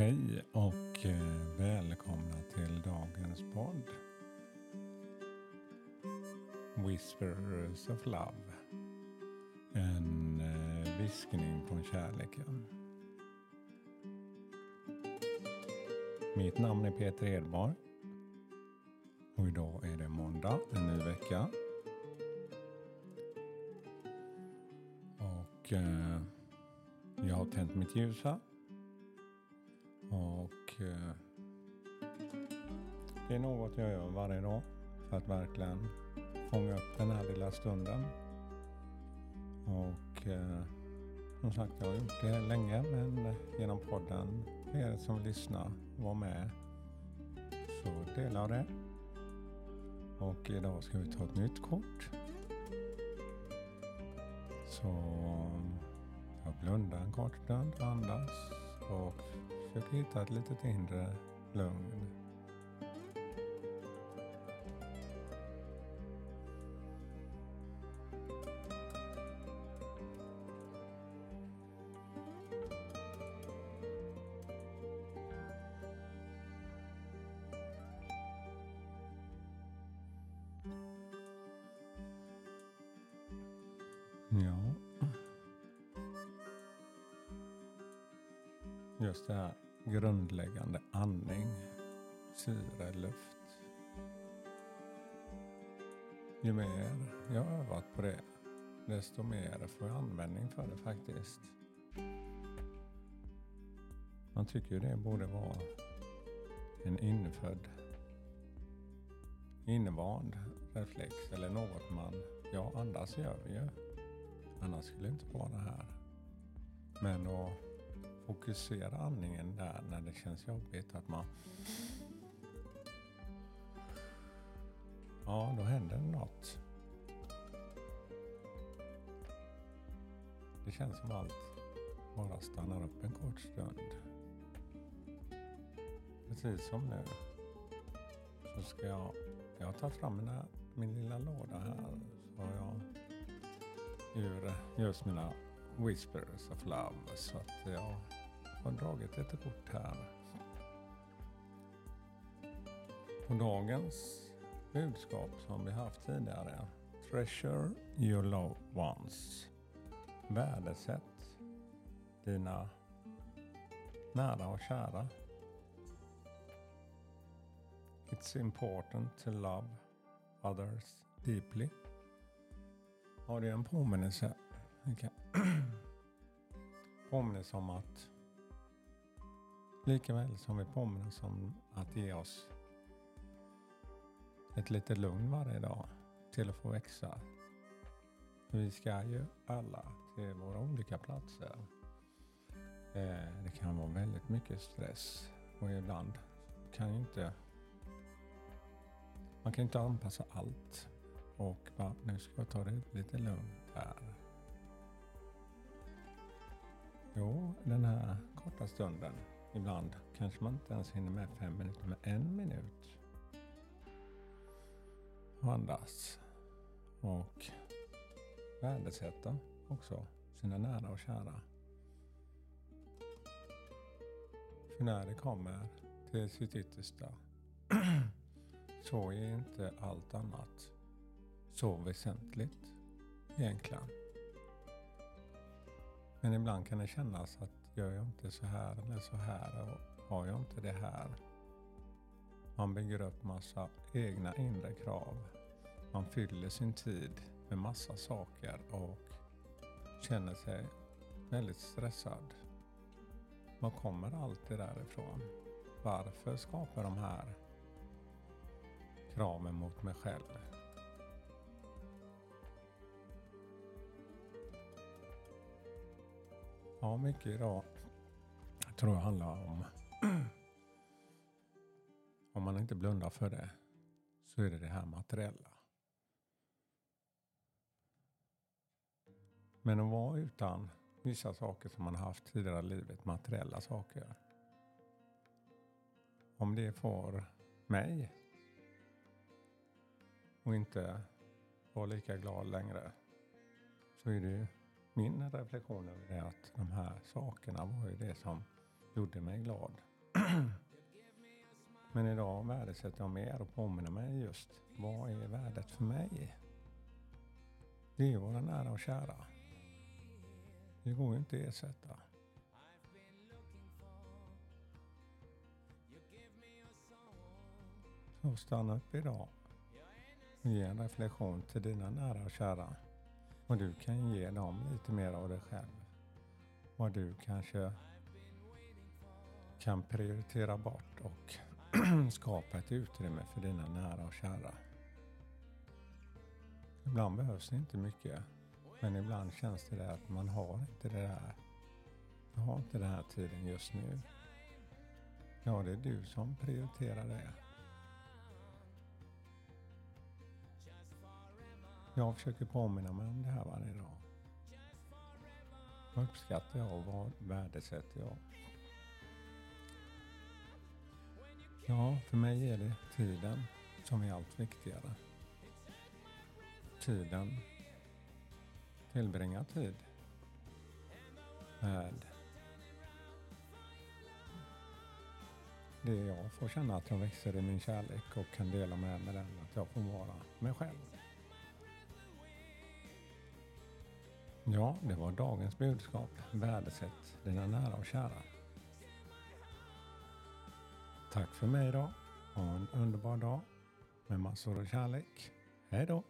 Hej och eh, välkomna till dagens podd. Whispers of Love. En eh, viskning från kärleken. Mitt namn är Peter Edborg. Och idag är det måndag, en ny vecka. Och eh, jag har tänt mitt ljus här. Och eh, det är något jag gör varje dag för att verkligen fånga upp den här lilla stunden. Och eh, som sagt, jag har gjort det länge men genom podden, er som lyssnar, var med, så delar det. Och idag ska vi ta ett nytt kort. Så jag blundar en kort stund, andas och försöker hitta ett litet inre lugn. Just det här grundläggande andning, syre, luft. Ju mer jag har övat på det, desto mer får jag användning för det faktiskt. Man tycker ju det borde vara en infödd, invand reflex eller något man, ja andas gör vi ju. Annars skulle det inte vara det här. Men att fokusera andningen där när det känns jobbigt. Att man... Ja, då händer det något. Det känns som allt bara stannar upp en kort stund. Precis som nu. Så ska jag... Jag tar fram mina, min lilla låda här. Så jag ur just mina Whispers of Love. Så att jag har dragit ett kort här. Och dagens budskap som vi haft tidigare. Treasure your loved ones. Värdesätt dina nära och kära. It's important to love others deeply. Har du en påminnelse? Okay. påminnelse om att likaväl som vi påminns om att ge oss ett litet lugn varje dag till att få växa. Vi ska ju alla till våra olika platser. Eh, det kan vara väldigt mycket stress och ibland kan ju inte man kan inte anpassa allt och bara, nu ska jag ta det lite lugnt här. Jo, den här korta stunden. Ibland kanske man inte ens hinner med fem minuter, men en minut. Och andas. Och värdesätta också sina nära och kära. För när det kommer till sitt yttersta så är inte allt annat så väsentligt egentligen. Men ibland kan det kännas att gör jag inte så här eller så här och har jag inte det här. Man bygger upp massa egna inre krav. Man fyller sin tid med massa saker och känner sig väldigt stressad. Var kommer allt det där ifrån? Varför skapar de här kraven mot mig själv? Ja, mycket idag tror jag handlar om om man inte blundar för det så är det det här materiella. Men att vara utan vissa saker som man haft tidigare i livet, materiella saker. Om det får mig och inte vara lika glad längre så är det ju min reflektion över det att de här sakerna var ju det som gjorde mig glad Men idag värdesätter jag mer och påminner mig just vad är värdet för mig? Det är ju våra nära och kära. Det går ju inte att ersätta. Så stanna upp idag och ge en reflektion till dina nära och kära. Och du kan ge dem lite mer av dig själv. Vad du kanske kan prioritera bort och skapa ett utrymme för dina nära och kära. Ibland behövs det inte mycket. Men ibland känns det där att man har inte det där. Jag har inte den här tiden just nu. Ja, det är du som prioriterar det. Jag försöker påminna mig om det här varje dag. Vad uppskattar jag och vad värdesätter jag? Ja, för mig är det tiden som är allt viktigare. Tiden, tillbringa tid med det jag får känna att jag växer i min kärlek och kan dela med mig den, att jag får vara mig själv. Ja, det var dagens budskap. Värdesätt dina nära och kära. Tack för mig idag. Ha en underbar dag med massor av kärlek. Hej då!